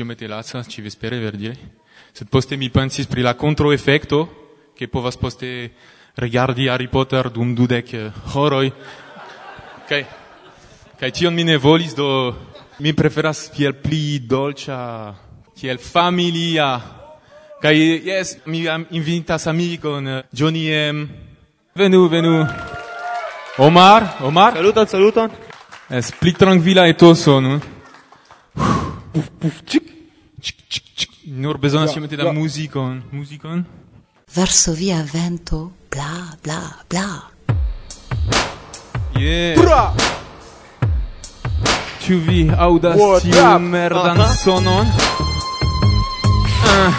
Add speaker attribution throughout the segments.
Speaker 1: iomete laca, ci vespere verdire, sed poste mi pensis pri la controeffecto, che povas poste regardi Harry Potter dum dudec eh, horoi, kai, kai tion mi ne volis, do mi preferas kiel pli dolcia, kiel familia, kai, yes, mi am invitas amicon, eh, Johnny M, venu, venu, Omar, Omar.
Speaker 2: Saluton, saluton.
Speaker 1: Es pli tranquila etoso, no?
Speaker 2: Puf, puf,
Speaker 1: cic. Nur bezonas iomete da muzikon. Muzikon?
Speaker 3: Varsovia vento, bla bla bla.
Speaker 1: Yeah.
Speaker 2: Bra!
Speaker 1: Ĉu vi aŭdas tiun merdan
Speaker 2: uh -huh.
Speaker 1: sonon? Uh.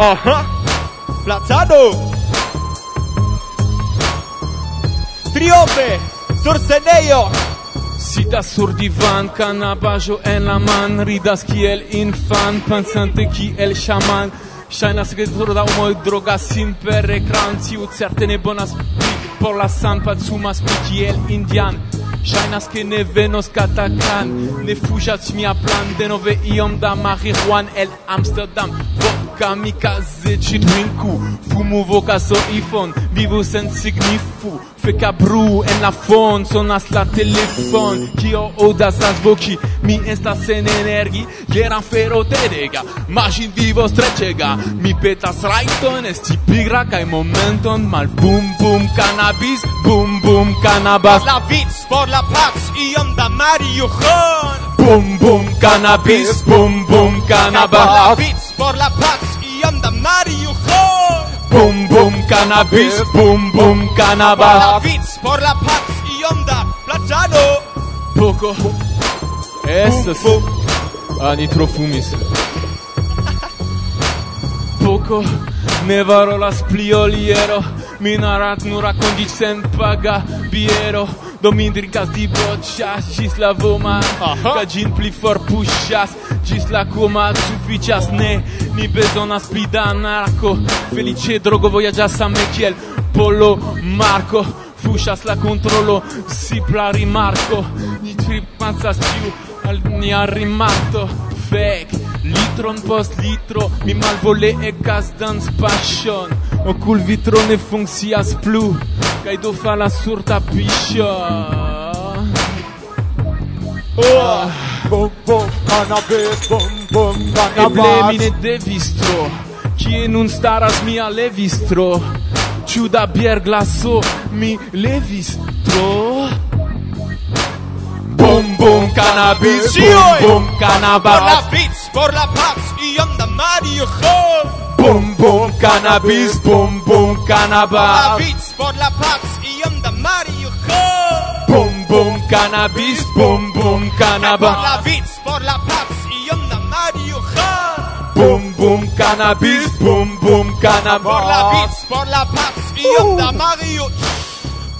Speaker 2: Aha! Placado! Triope! Sorsenejo!
Speaker 1: Sidas sur divan, canabajo en la man Ridas kiel infan, pensante kiel shaman. Ŝajnas ke surda homoj drogas sin per ekran Tiu certe ne bonas pli por la sanpa Sumas pli kiel indian. Ŝajnas ke ne venos katakan Ne fuĝas mia plan Denove iom da marihuan el Amsterdam. Vot kamikaze ci drinku Fumu vocaso iPhone, vivo sen signifu. Feka bru en la fon, sonas la telefon. Kio odas las voki, mi estas sen energi. Geran fero tedega magin vivo strecega. Mi petas raiton, esti pigra kai momenton Mal. Bum bum cannabis, bum bum cannabis
Speaker 2: La viz por la pax, iom da mariujon
Speaker 1: Bum bum cannabis, bum bum cannabis
Speaker 2: viz por la paz y anda marihujo.
Speaker 1: bum bum cannabis, bum bum cannabis.
Speaker 2: Beats por la paz y onda platano.
Speaker 1: Poco. Estas. Ah, ni tro fumis. Poco. Ne parolas pli oliero. Mi narat nur rakontis sen paga biero. Do mi drinkas diboĉas ĝis la voma, ca gin pli forpuŝas. Gis la coma sufficias ne? Ni bezonas pli da narco Felice drogo vojaĝas same kiel Polo Marco. Fuŝas la kontrolo Sipla rimarko Ni tripacas ĉiu al nia rimarto. Fek Litron post litro Mi malvole ekas dans paŝon Okul vitro ne funkcias plu Kaj do falas sur tapiŝo
Speaker 2: Oh! Bum bum cannabis, bum bum cannabis.
Speaker 1: Eble mi ne devis tro Kie nun staras mia levis tro Ĉu da bierglaso mi levis tro Bum bum cannabis, bum bum cannabis.
Speaker 2: Por la pits, por la pax, iom da marijuana
Speaker 1: Bum bum cannabis, bum bum cannabis.
Speaker 2: Por la pits, por la pax
Speaker 1: bum cannabis bum bum cannabis
Speaker 2: por la viz por la paz y da Mario ja
Speaker 1: bum bum cannabis bum bum cannabis
Speaker 2: por la viz por la paz y uh. da Mario.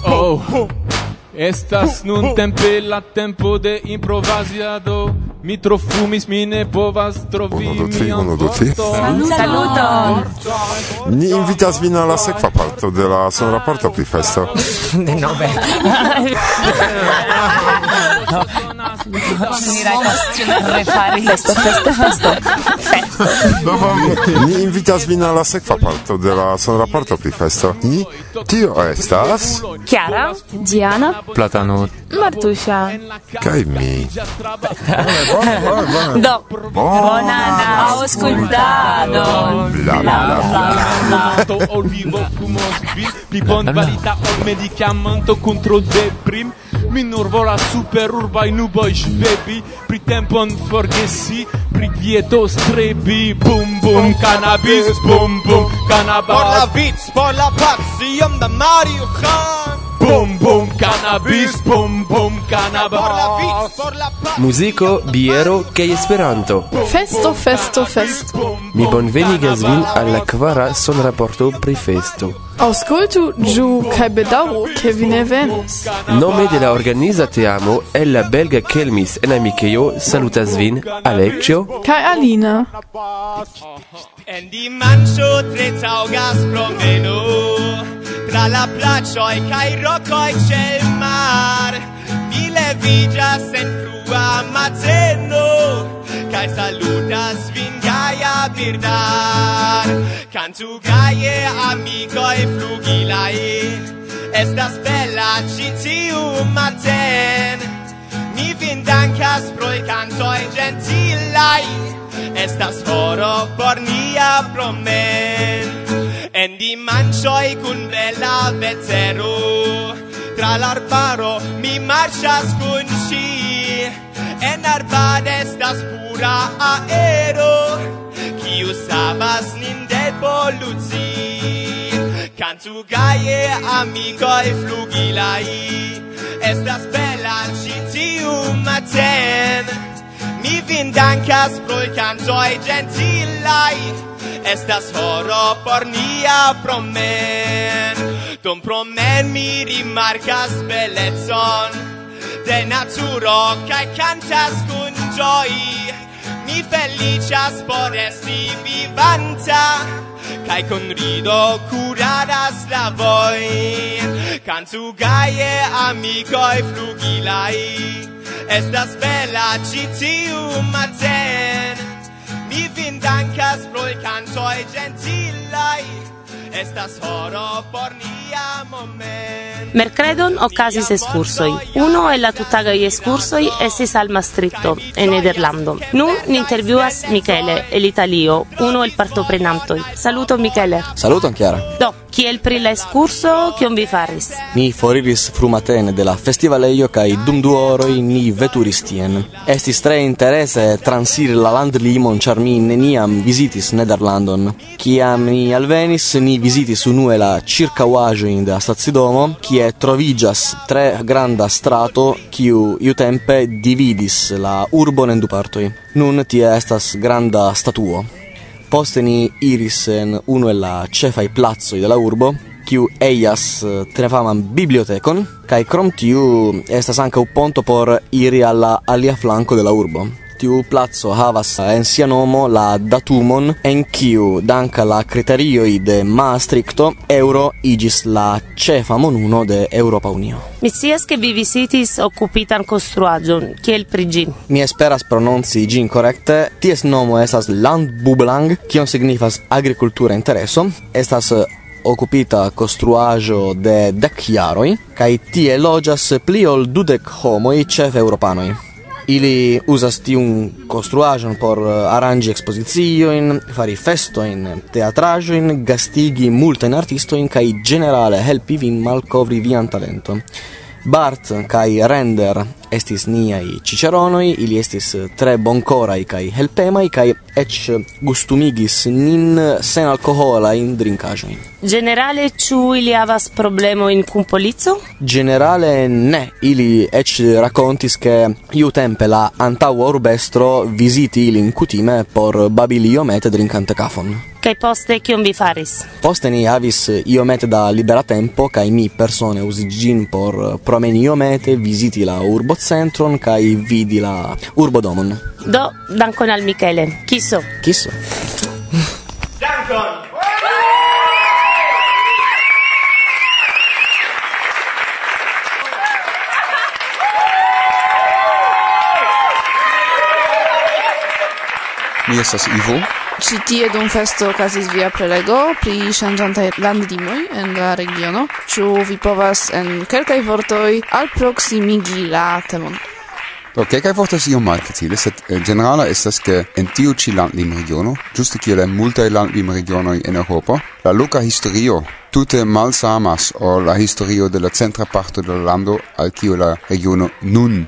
Speaker 1: Oh. Estas nun uh. tempe la tempo de improvasiado Mi trofumis, mi ne povas trovi
Speaker 4: Uno, du, tri, uno, du, tri.
Speaker 1: Saluton!
Speaker 3: Saluton!
Speaker 4: Ni invitas vin alla sekva parto de la son raporto pri festo.
Speaker 5: De nove.
Speaker 3: Ni rajtas refari. Festo, festo, festo.
Speaker 4: Ni invitas vin alla sekva parto de la son raporto pri festo. Ni tio estas...
Speaker 6: Chiara.
Speaker 3: Diana.
Speaker 1: Platano.
Speaker 6: Martusia.
Speaker 4: Kaj mi.
Speaker 6: Do.
Speaker 3: Buona auscultado.
Speaker 4: Bla bla bla.
Speaker 1: Sto vivo cum ospit, pi bon valita ol medicamento contro deprim. Mi nur volas super urbaj nuboj ŝvebi, pri tempon forgesi, pri dieto strebi. Bum bum cannabis, bum bum cannabis.
Speaker 2: Por la vic, por la pac, iom da Mario Khan.
Speaker 1: Bum bum cannabis, bum bum cannabis.
Speaker 2: Por la vis, por la paz.
Speaker 5: Muziko, biero kaj Esperanto.
Speaker 6: Festo, festo, festo.
Speaker 5: Mi bonvenigas vin al la kvara sonraporto pri festo.
Speaker 6: Auscultu giù kaj bedaŭru ke vi ne venis.
Speaker 5: Nome de la organiza teamo el la belga Kelmis en amikejo salutas vin Aleĉjo
Speaker 6: kaj Alina.
Speaker 2: En dimanĉo tre taŭgas promeno tra la placioj kaj rokoj ĉe l mar. Mi leviĝas en frua mateno kaj salutas vin gaja birdar. Gaie amico e flugilaj estas bella citiu maten mi vin dankas pro kantoj gentilai estas foro por nia promen En dimancioi cun bella vezzero Tra l'arbaro mi marcias cun sci. En arban estas pura aero. Ciu usavas nin devolucir Cantu gaie amicoi flugilai. Estas bella citiu maten Mi vin dankas pro canzoi gentilai Estas horo por nia promen. Dum promen mi rimarkas belezon De naturo cae cantas kun gioi Mi felicias por esti vivanta. Kai con rido curadas la voin Cantu gaie amicoi flugilai. Estas bella citiu maten Mi vin dankas pro il cantoi gentilai Estas horo por nia moment.
Speaker 3: Mercredon okazis eskursoj. Uno el la tutagaj eskursoj estis al Maastrichto, en Nederlando. Nun ni intervjuas Michele, el Italio, uno el partoprenantoj. Saluto Michele.
Speaker 7: Saluton Chiara.
Speaker 3: Do, kiel pri la eskurso, kion vi faris?
Speaker 7: Mi foriris frumatene de la festivaleio kai dum du oroi ni veturis tien. Estis tre interese transiri la landlimon char mi neniam visitis Nederlandon. Kiam ni alvenis, ni visitis unue la circauajoin de la stazidomo, kie trovigas tre granda strato kiu iutempe dividis la urbon en du partoi. Nun tie estas granda statuo posteni irisen uno è la cefai plazzoi della urbo, kiu eias trefaman bibliotecon, kai crom tiu estas anche un ponto por iri alla alia flanco della urbo. tiu plazzo havas en sia nomo la datumon en kiu danka la kriterioj de Maastrichto euro igis la cefa monuno de Europa Unio.
Speaker 3: Mi scias ke vi visitis okupitan konstruaĵon kiel pri ĝi.
Speaker 7: Mi esperas prononci ĝin korekte. Ties nomo estas Landbublang, kion signifas agrikultura intereso. Estas eh, okupita costruajo de dec jaroi, cae tie logias pli ol dudec homoi cef europanoi ili usas tiun construajon por eh, aranĝi ekspoziciojn, fari festoin, teatrajoin, gastigi multajn artistojn kaj generale helpi vin malkovri vian talenton. Bart kai Render estis niai ciceronoi, ili estis eh, tre boncorai cae helpemai, cae ec gustumigis nin sen alcohola in drinkajoin.
Speaker 3: Generale, ciu ili havas problemo in cumpolizo?
Speaker 7: Generale, ne. Ili ec racontis che iu tempe la antaua urbestro visiti ilin cutime por babili iomete drinkante cafon.
Speaker 3: Kaj poste kion vi faris?
Speaker 7: Poste ni havis iomete da libera tempo, kai mi persone usi gin por promeni iomete, visiti la urbocentron, kai vidi la urbodomon.
Speaker 3: Do, dankon al Michele. Kiso.
Speaker 7: Kisso.
Speaker 2: dankon
Speaker 8: Mi estas Ivo.
Speaker 9: Ci tie dum festo okazis via prelego pri ŝanĝantaj landlimoj en la regiono. Ĉu vi povas en kelkaj vortoj alproksimigi la temon?
Speaker 8: Do kelkaj vortoj iom malfacile, sed eh, generala estas ke en tiu ĉi landlimregiono, ĝuste kiel en multaj landlimregionoj en Eŭropo, la loka historio tute malsamas ol la historio de la centra parto de la lando al kiu la regiono nun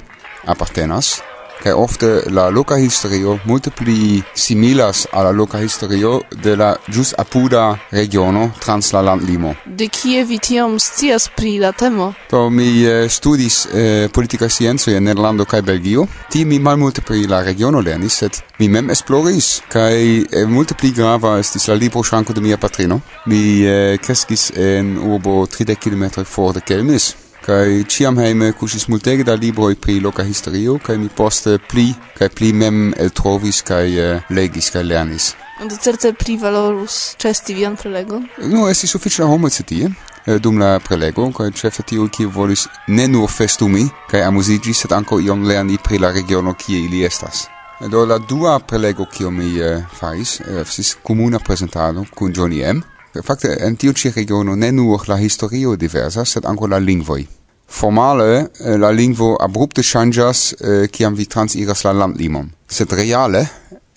Speaker 8: appartenas, kai ofte la loka historio multe pli similas al la loka historio de la jus apuda regiono trans la landlimo.
Speaker 9: De kie vi tiam scias pri la temo?
Speaker 8: Do mi eh, studis eh, politica scienzo en Nederlando kai Belgio. Ti mi malmulte pri la regiono lernis, sed mi mem esploris kai eh, multe pli grava estis la libro Ŝranko de mia patrino. Mi eh, kreskis en urbo 30 km for de Kelmis kai ciam heime kusis multege da libroi pri loka historio kai mi poste pli kai pli mem eltrovis kaj eh, legis kai lernis.
Speaker 9: und certe pri valorus cesti vian prelegon?
Speaker 8: Nu, estis sufficia homo ĉi eh, dum la prelego kai ĉefe tiu ki volis ne nur festumi kai amuziĝi sed ankaŭ iom lerni pri la regiono kie ili estas. Do la dua prelego kio mi eh, faris estis comuna prezentado kun Johnny M. Fakte, en tiu ĉi regiono ne nur la historio diversas, sed ankaŭ la lingvoj. Formale, eh, la lingvo abrupte ŝanĝas eh, kiam vi transiras la landlimon, sed reale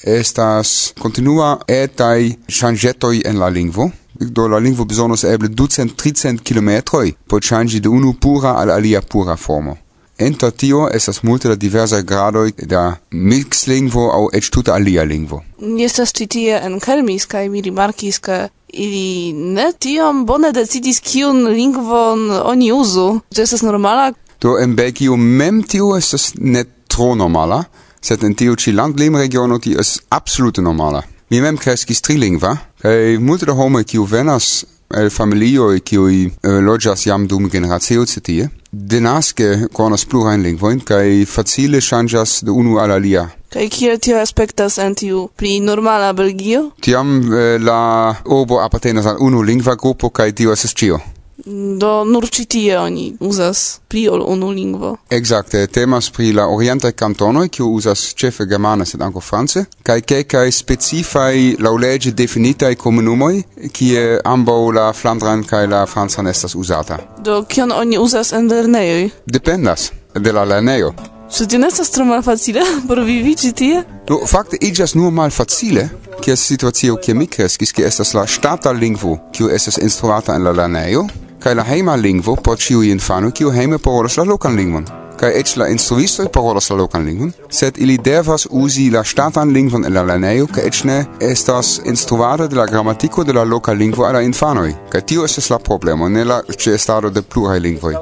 Speaker 8: estas continua etaj ŝanĝetoj en la lingvo, do la lingvo bezonas eble ducent, tricent kilometroj por ŝanĝi de unu pura al alia pura formo. Enta tio estas multe da diversa gradoj da mixlingvo aŭ eĉ tuta alia lingvo.
Speaker 9: Ni estas ĉi tie en Kelmis kaj mi rimarkis ke ili ne tiom bone decidis kiun lingvon oni uzu. Ĝi estas normala.
Speaker 8: Do en Belgio mem tio estas ne tro normala, sed en tiu ĉi landlimregiono tio estas absolute normala. Mi mem kreskis trilingva kaj multe da homoj kiu venas el familioj kiuj uh, loĝas jam dum generacio ĉi tie denaske konas plurajn lingvojn kaj facile ŝanĝas de unu al alia.
Speaker 9: Kaj kiel tio aspektas en tiu pli normala Belgio?
Speaker 8: Tiam eh, la urbo apartenas al unu lingva grupo kaj tio estas ĉio.
Speaker 9: Do nur ci tie oni uzas pli ol unu lingvo.
Speaker 8: Exacte, temas pri la orientaj kantonoj kiu uzas ĉefe germane sed ankaŭ france kai kelkaj specifaj laŭleĝe difinitaj komunumoj kie ambo la flandran kai la francan estas uzata.
Speaker 9: Do kion oni uzas en lernejoj?
Speaker 8: Dependas de la lernejo.
Speaker 9: Ĉu ti ne estas tro malfacile por vivi ĉi tie?
Speaker 8: Do fakte iĝas nur malfacile, kia situacio kie mi kreskis, kie estas la ŝtata lingvo, kiu estas instruata en la lernejo, kai la heima lingvo por ciu infano kiu heime parolas la lokan lingvon. kai eĉ la instruisto parolas la lokan lingvon, sed ili devas uzi la statan lingvon en la lernejo kai eĉ ne estas instruado de la gramatiko de la loka lingvo al la infanoj. kai tio estas la problemo, ne la ĉeestado de pluraj lingvoj.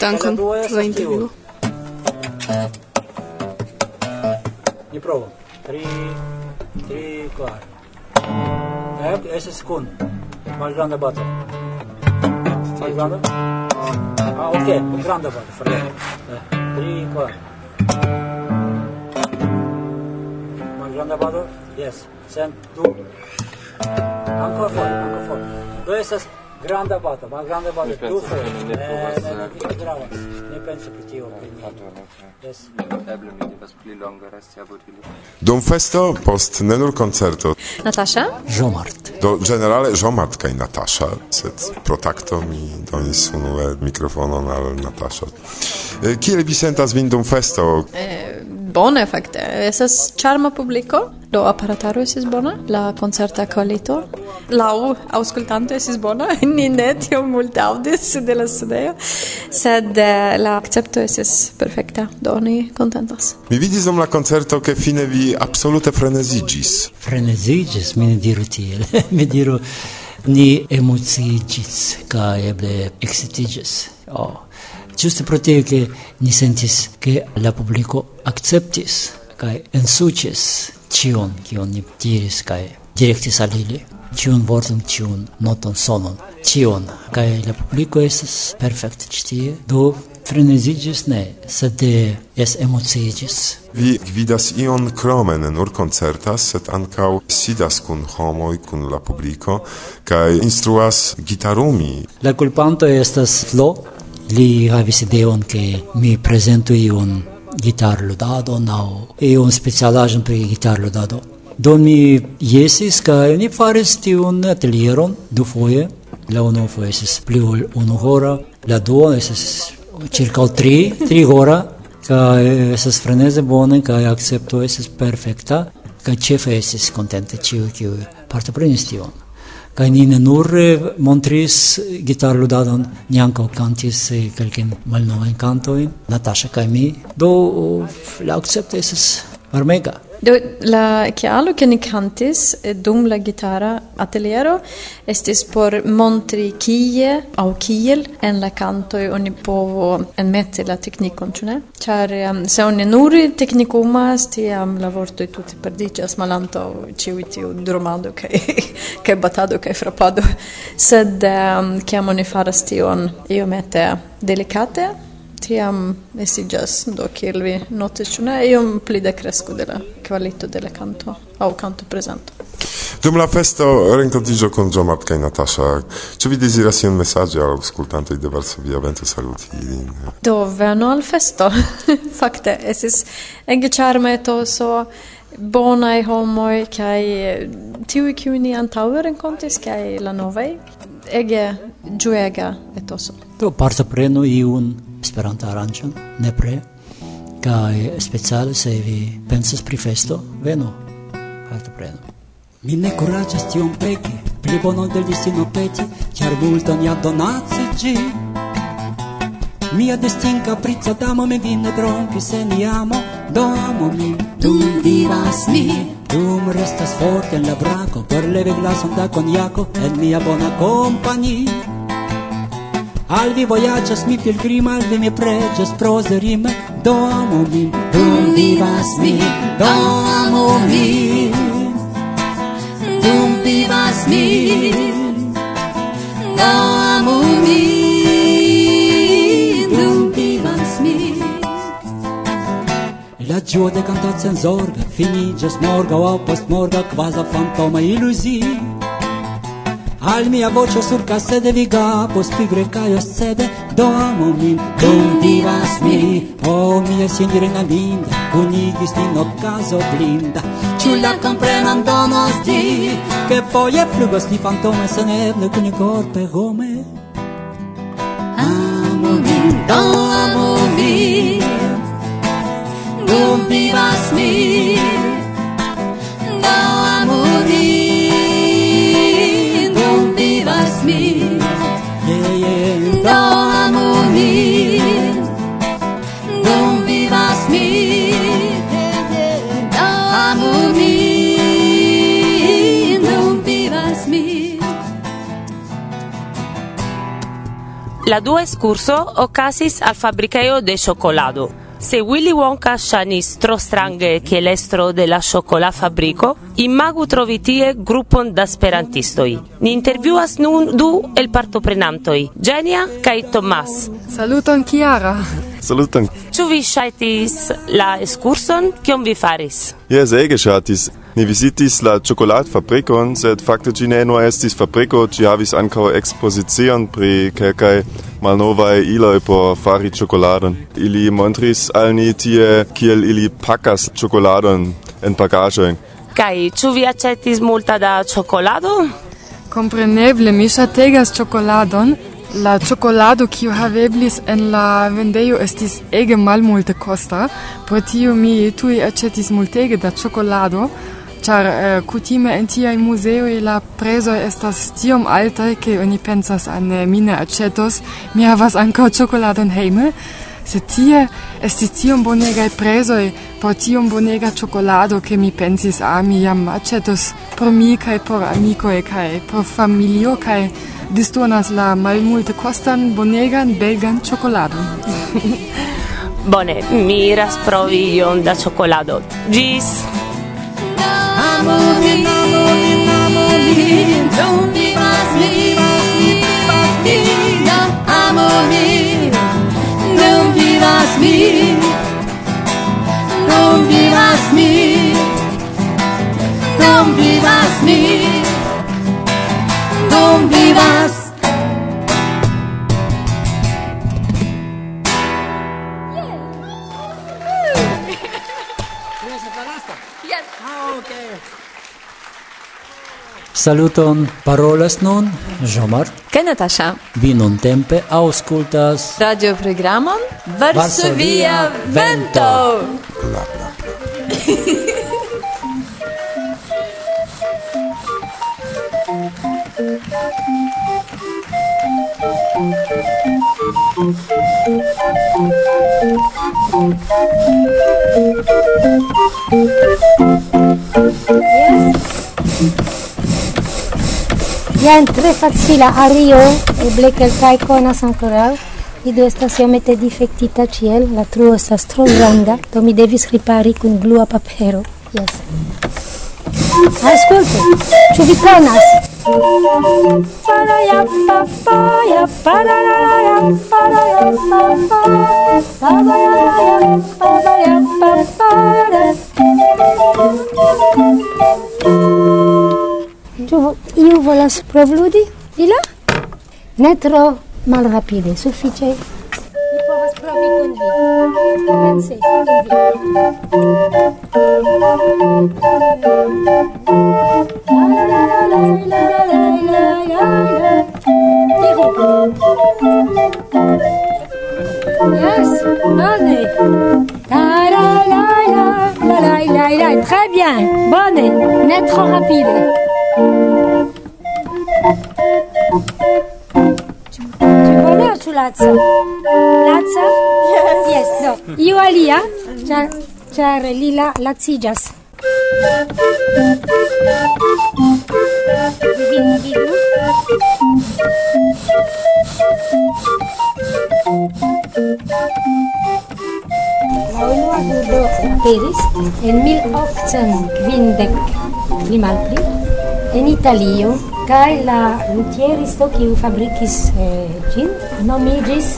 Speaker 9: Dankon pro la intervjuo.
Speaker 10: Не пробуем. Три, три, клар. Эп, эсэскун. Мажана бата. my brother? Ah, okay, grandfather. Uh, three, four. My grandfather? Yes. Send two. Uncle four, uncle four. Gracias. Granda bata, ma granda bata, dufe, ne, ne, ne, vino grava, ne penso che ti ho
Speaker 4: Dum festo post nenur concerto.
Speaker 11: Natasza?
Speaker 10: Żomart.
Speaker 4: Do generale Żomart kaj Natasza, set protacto mi doni sunule mikrofonon al Natasza. Eh, kiel Vicenta z Windum festo?
Speaker 11: E bone fakte. Esas charma publiko? Do aparataro esis bona? La koncerta kolito la aŭskultanto esis bona? Ni ne tiom multe aŭdis de la studio. Sed eh, la akcepto esis perfekta. Do ni kontentas.
Speaker 4: Mi vidis dum la koncerto ke fine vi absolute freneziĝis.
Speaker 10: Freneziĝis mi ne diru tiel. Mi diru ni emociigis kaj eble ekscitiĝis. Oh. Giuste pro tio che ni sentis che la publico acceptis kai ensucis cion kion ni diris kai direktis al ili cion vorton cion noton sonon cion kai la publiko estas perfekte ĉi tie do frenezigis ne, sed jes emociigis.
Speaker 4: Vi gvidas ion krome, ne nur koncertas, sed ankaŭ sidas kun homoj, kun la publiko, kaj instruas gitarumi.
Speaker 10: La kulpanto estas Flo, Li havis ideon che mi presentu iun gitarludadon aŭ iun specialaĵon pri gitarludado. Do mi jesis kaj ni faris tiun atelieron dufoje. La unua fojo estis pli ol unu hora, la dua estis circa tri, tri hora kaj estas freneze bone kaj akcepto estis perfekta kaj ĉefe estis kontente ĉiuj kiuj partoprenis tion kai ni ne nur montris gitarludadon, ni ankaŭ kantis kelkajn malnovajn kantojn, Natasha kaj mi. Do la akcepto estas varmega.
Speaker 11: Do la chialo che ni kantis eh, dum la gitara ateliero estis por montri kie au kiel en la kantoj oni povo enmeti la teknikon, ĉu ne? Ĉar um, se oni nur teknikumas, tiam la vortoj tute perdiĝas malantaŭ ĉiuj tiu dromado kaj kaj batado kaj frapado. Sed um, kiam oni faras tion iomete delikate, ciam esigas, do kiel vi notis, ĉu ne iom pli de kresko de la kvalito de la canto aŭ canto prezento.
Speaker 4: Dum la festo renkontiĝo kun Giomart kaj Natasha. Ĉu vi deziras iun mesaĝon al aŭskultantoj de Varsovia vento saluti ilin?
Speaker 11: Do venu al festo. Fakte estis ege ĉarma etoso bonai homoi kai eh, tiu kiuni antaŭe renkontis kai la novaj ege ĝuega etoso.
Speaker 12: Do partoprenu iun Esperanta aranĝon, nepre. kai speciale se vi pensas pri festo, venu, partoprenu. Mi ne kuraĝas tiom peki, pli bonon del destino peti, char multon ja donacas gi Mia destin capriccia damo mi vinne tronchi se mi amo, domo mi. Dum vivas mi. Dum restas forte en la braco, per leve glason da coniaco, en mia bona compagnia. Albi vojačas mi pilgrimas, vi mi pređas prozorim, domu mi, dum vivas mi, domu mi, dum vivas mi, domu mi. La gio de cantat sen zorga, finigas morgau au post morga, quasi fantoma iluzii. Al mia voce sur casse de viga, pospigre caio sede, domo min, dum divas mi, o oh mia sinjorina linda, kunigis no caso blinda. Ĉu la komprenon donos ti, ke foje flugos ni fantome seneble kun korpe home? Amo
Speaker 13: min, do amo mi, dum vivas mi,
Speaker 12: do
Speaker 13: amo
Speaker 3: La dua escurso ocasis al fabriqueo de chocolado. Se Willy Wonka shanis tro strange che l'estro de la chocola fabrico, imagu trovi tie grupon da sperantistoi. Ni intervjuas nun du el partoprenantoi, Genia kai Tomas.
Speaker 14: Saluton Chiara.
Speaker 15: Saluton.
Speaker 3: Ĉu vi ŝatis la ekskurson? Kion vi faris?
Speaker 15: Jes, ege ŝatis. Ni visitis la ĉokoladfabrikon, sed fakte ĝi ne nur estis fabriko, ĝi havis ankaŭ ekspozicion pri kelkaj malnovaj iloj por fari ĉokoladon. Ili montris al ni tie kiel ili pakas ĉokoladon en bagaĵojn.
Speaker 3: Kaj ĉu vi aĉetis multa da ĉokolado?
Speaker 14: Kompreneble mi ŝategas ĉokoladon, La cioccolado kiu haveblis en la vendejo estis ege malmulte costa, pro tio mi tui acetis multege da cioccolato, char eh, kutime en tiaj muzeoj la prezoj estas tiom altaj ke oni pensas ah, an mi ne aĉetos, mi havas ankaŭ ĉokoladon hejme, sed tie estis tiom bonegaj prezoj por tiom bonega ĉokolado ke mi pensis a mi jam aĉetos por mi kaj por amikoj kaj por familio kaj disdonas la malmulte kostan bonegan belgan ĉokoladon.
Speaker 3: Bone, mi iras provi iom da ĉokolado. Ĝis!
Speaker 13: Amo mi, amo vin, amo vin, ĉu vivas mi, Amo mi, vivas mi, ja amo vin, nun vivas mi, nun vivas mi, nun vivas mi aún vivas. Yes.
Speaker 12: Saluton parolas nun Jomar
Speaker 11: kaj Natasha.
Speaker 12: Vi nun tempe auscultas...
Speaker 11: Radio programon Varsovia Vento. Bla, bla, bla.
Speaker 16: Jen tre facila ario, eble kelkaj konas ankoraŭ. Ido estas iomete difektita ĉiel, la truo estas tro granda, do mi devis ripari kun blua papero. Yes. Ascolto, ĉu vi konas? para ya pa ya para ya ya para ya pa pa para ya ya para ya pa para Tu iu volas provludi? Ila? Ne tro malrapide, sufiĉe. Profi conduit. Commencez. Yes, bonnet. La la la la la la la la. Très bien, bonnet. Net trop rapide. ĉu laca? Laca? Yes. yes. Do, iu alia, ĉar ĉar li la laciĝas. La unua ludo aperis en 1850 pli malpli en Italio kaj la lutieristo kiu fabrikis eh, ĝin nomiĝis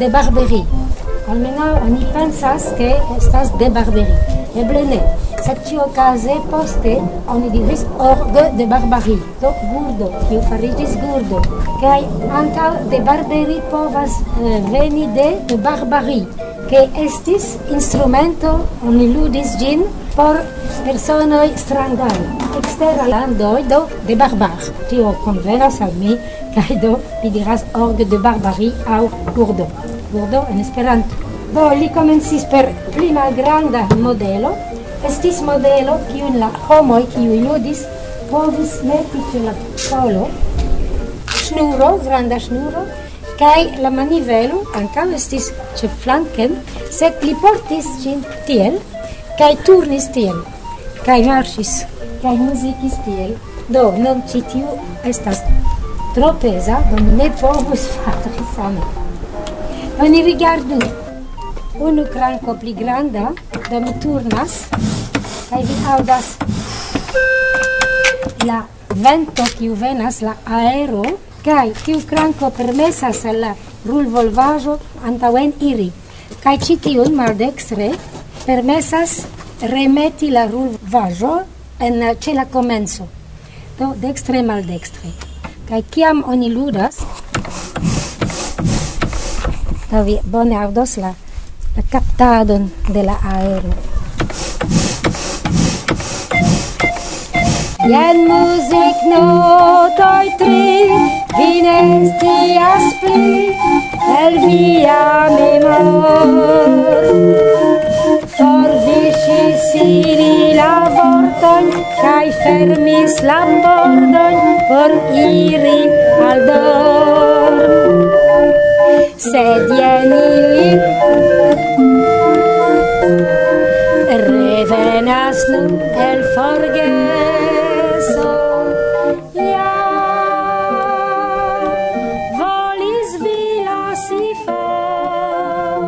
Speaker 16: de Barberi. Almenaŭ oni pensas ke estas de Barberi. Eble ne. Cette occasion est postée, on y dit orgue de barbarie. Donc, gourde, qui vous fariez gourde. Qu'il y a un cas de barbarie pour vous venir de barbarie. Que est un instrument, on y l'oudis d'in, pour personnes strangales. Exter l'andoi do de barbare. Tu vous convenas à mi, qu'il y a donc, il diras orgue de barbarie ou gourde. Gourde en esperanto. Bon, il commence par plus grand modèle. estis modelo kiun la homoj kiu ludis povis meti ĉe la kolo ŝnuro, granda ŝnuro, kaj la manivelo ankaŭ estis ĉe flanken, sed li portis ĝin tiel kaj turnis tiel kaj marŝis kaj muzikis tiel. Do, nun ĉi tiu estas tro peza, do mi ne povus fari same. Oni rigardu unu kranko pli granda, do mi turnas, kaj vi aŭdas la vento kiu venas, la aero, kaj tiu kranko permesas al la rulvolvaĵo antaŭen iri. Kaj ĉi tiun maldekstre permesas remeti la rulvaĵo en ĉe la komenco. Do dekstre maldekstre. Kaj kiam oni ludas, do vi bone aŭdos la la captadon de la aero. Jen muzik notoj tri, vi ne scias pli, el via memor. Forviŝis ili la vortojn kaj fermis la pordojn por iri al dor sed jen ili revenas nun el forgeso. Ja. Volis vi lasi for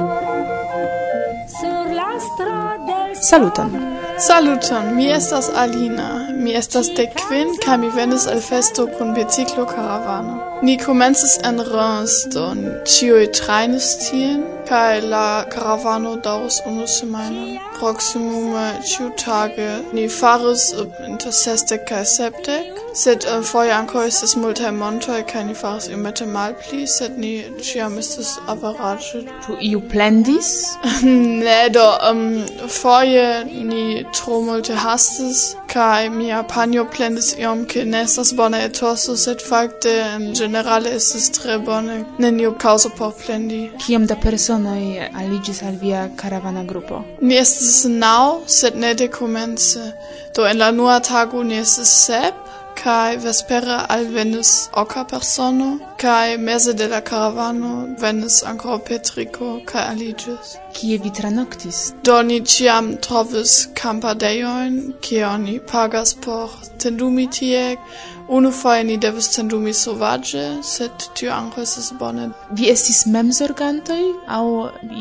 Speaker 16: sur la strada
Speaker 9: saluton. Saluton, mi estas Alina, mi estas de kvin kaj mi venis al festo kun biciklo karavano. Ni komencis en Reims, do ciui trainis tien, kai la caravano daus unu semainon. Proximume ciu tage ni faris inter sestec kai septec, sed eh, uh, foie anco estes multae montoi, kai ni faris iomete malpli, sed ni ciam estes avarage.
Speaker 17: Tu iu plendis?
Speaker 9: ne, do, um, foie ni tro multe hastis, kai mia panio plendis iom, ke nestas bone etoso, sed facte, um, generale estis tre bone. Neniu kaŭzo por plendi.
Speaker 17: Kiom da personoj aliĝis al via karavana grupo?
Speaker 9: Ni estis naŭ, sed ne dekomence. Do en la nua tago ni estis sep, kai vespera al venis oca persono, kai mese de la caravano venis ancora Petrico, kai aligis.
Speaker 17: Kie vi tranoctis?
Speaker 9: Do ni ciam trovis campadeioin, kie oni pagas por tendumi tieg, Unu foie ni devas tendumi sovaĝe, sed tio anco estas bone.
Speaker 17: Vi estis memsorgantoj Au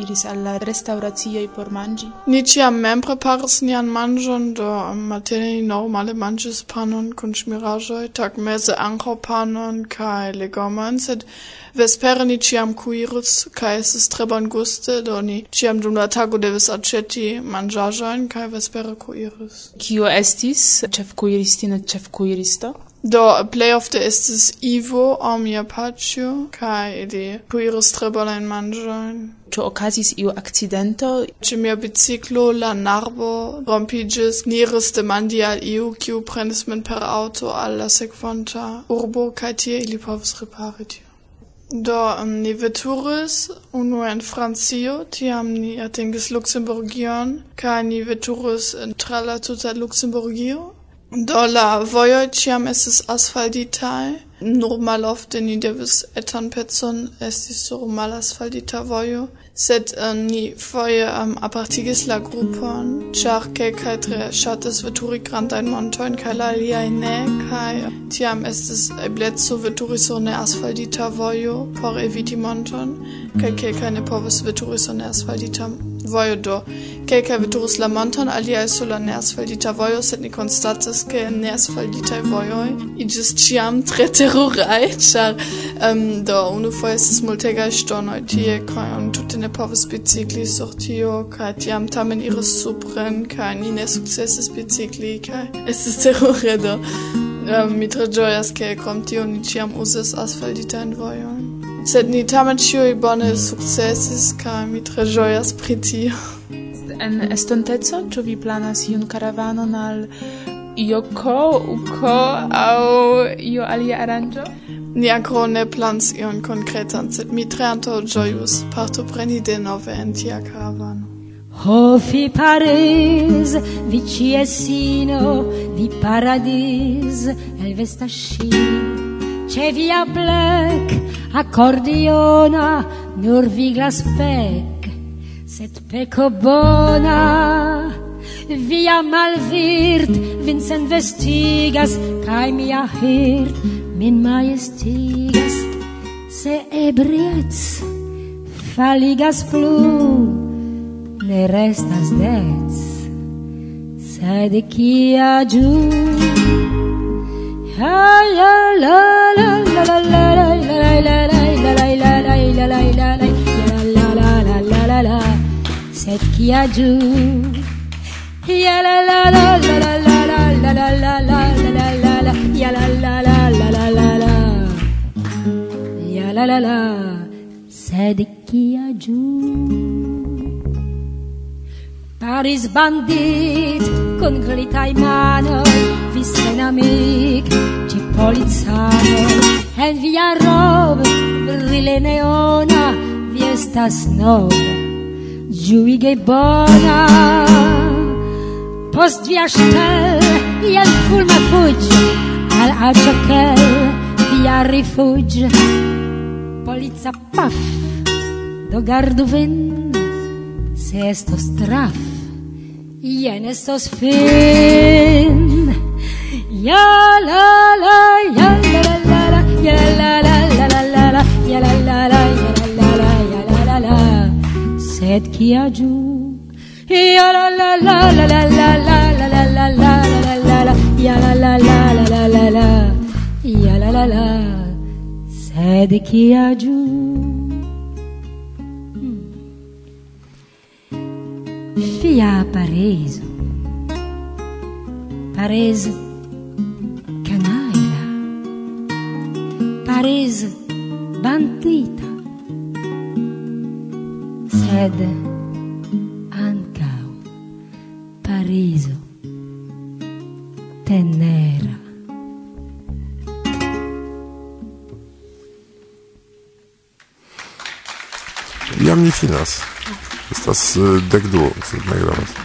Speaker 17: iris al la restauracioj por manĝi?
Speaker 9: Ni ciam mem preparis nian manĝon, do matene ni normale manĝis panon kun ŝmiraĵoj, tagmeze ankaŭ panon kaj legomon, sed vespere ni ciam kuiris kaj estis tre bonguste, do ni ciam dum la tago devis aĉeti manĝaĵojn kaj vespere kuiris.
Speaker 17: Kio estis ĉefkuiristino ĉefkuiristo?
Speaker 9: Do plej ofte estis Ivo aŭ mia paĉjo kaj ili kuiris tre bonajn manĝojn.
Speaker 17: Ĉu okazis iu akcidento?
Speaker 9: Ĉe mia biciklo la narbo rompiĝis. Ni iris demandi al iu, kiu prenis min per aŭto al la urbo kaj tie ili povis repari tion. Do um, ni veturis unu en Francio, tiam ni atingis Luxemburgion, kaj ni veturis tra la tuta Luxemburgio Do la vojo ciam estis asfaltitaj. Normalofte ni devis etan pecon, estis sur malasfaltita vojo, sed uh, ni foje um, apartigis la grupon, ĉar kelkaj tre ŝatis veturi grandajn montojn kaj la aliaj ne, kaj tiam estis ebleco veturi sur neasfaltita vojo por eviti monton, kaj kelkaj ne povis veturi sur neasfaltita vojo do. Kelkaj veturis la monton, aliaj sur la neasfaldita vojo, sed ni konstatas, ke neasfalditaj vojoj iĝis ĉiam tre teruraj, ĉar um, do unufoje estas multegaj ŝtonoj tie, kaj oni tute ne povis bicikli sur tio, kaj tiam tamen iris supren, kaj ni ne sukcesis bicikli, kaj estis terure do. Um, mi tre ĝojas, ke krom tio ni ĉiam uzas asfalditajn vojojn sed ni tamen ĉiuj bone sukcesis kaj mi tre ĝojas pri tio.
Speaker 17: En estonteco ĉu vi planas iun karavanon al ioko, uko aŭ io alia aranĝo?
Speaker 9: Ni ankoraŭ ne plans ion konkretan, sed mi tre antaŭĝojus partopreni denove en tia karavano.
Speaker 16: O fi Paris, vi ciesino, vi paradis, el vestascino. C'è via black, accordiona, nur vigla spec set peco bona. Via malvirt, vincent vestigas, cae mia hirt, min maestigas. Se ebriets faligas plu, ne restas dez, sed kia giù. Sed kia ĝu Ya la la la la la la la la la la la la la ya la la la la la la la ya la la la sed kia ĝu Paris bandit con glitai mano vi sen amic di polizano en via rob brille neona vi estas nova giuige bona. Post via stel iel fulma fugge al acciacchel via rifugge. Polizza paff do gardu ven se esto straff Ien estos fin. Ya la la ya la la la ya la la la la la la ya la la la ya la la la ya la la la sed kia ju ya la la la la la la la la la la la la la la ya la la la la la la la ya la la la sed kia ju a Paraiso, Paraiso, canaia, Paraiso, bandita, sede ancao, Paraiso, tenera.
Speaker 4: Jam nie finans. Estas uh, dek du, sed ne gravas.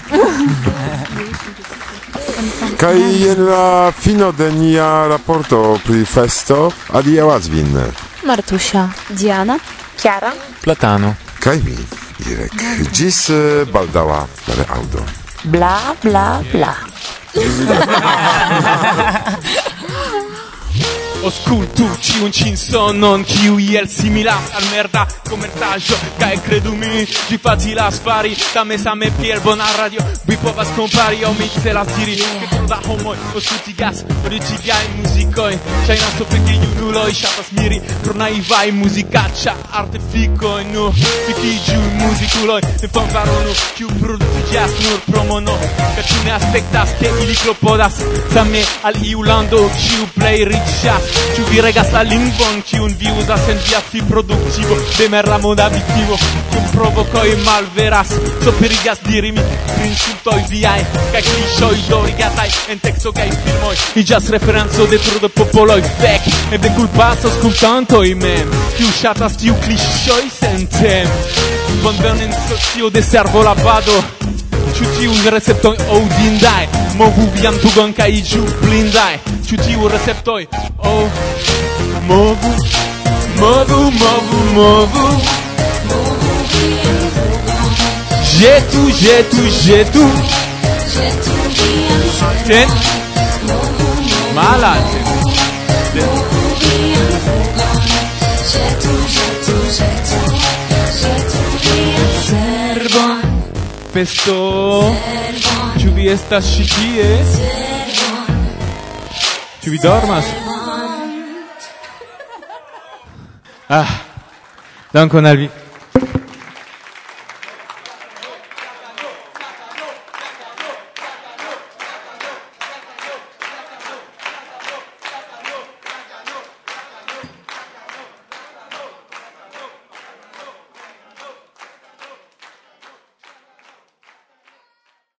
Speaker 4: Kaj jen la fino de nia raporto pri festo, adiaŭas vin.
Speaker 3: Martusia, Diana, Chiara,
Speaker 1: Platano.
Speaker 4: Kaj mi, Irek. ĝis uh, baldaŭa reaŭdo.
Speaker 3: Bla, bla, bla.
Speaker 1: Oscultu ciun cin sonon Ciu iel similas al merda comertaggio Cae credumi, ci facilas fari Tame same piel bona radio. Vi povas compari, o mi celas diri Che tro da homoi, oscultigas Origigai musicoi. Chainas tope che iunuloi shatas miri Pro naivai musicaccia artificoi Nu, fichigiu musiculoi Ne fanfaronu, ciu producigas Nur promono, ca ciu ne aspectas Che ili clopodas Same al iu lando, ciu play richas Ĉu vi regas la lingvon kiun vi uzas en via fi produktivo Demerra moda viktivo Kiun provokoj malveras Sopirigas dirimi pri insultoj viaj Kaj kliŝoj dorigataj en teksto kaj filmoj Iĝas referenco de trudo popoloj Fek, eble kulpasas kultantoj mem. Kiu ŝatas tiu kliŝoj sentem. Bonvenin socio de servo lavado Ĉu tiun receptojn aŭdindaj Movu vian tugon kaj iĝu blindaj ĉu tiu receptoj? Oh. Movu movu movu movu. Jetu jetu jetu. Ten. Malate. Servon, Festo. Ĉu vi estas ĉi tie? Tu vill dormas. Ah, donc on a lui.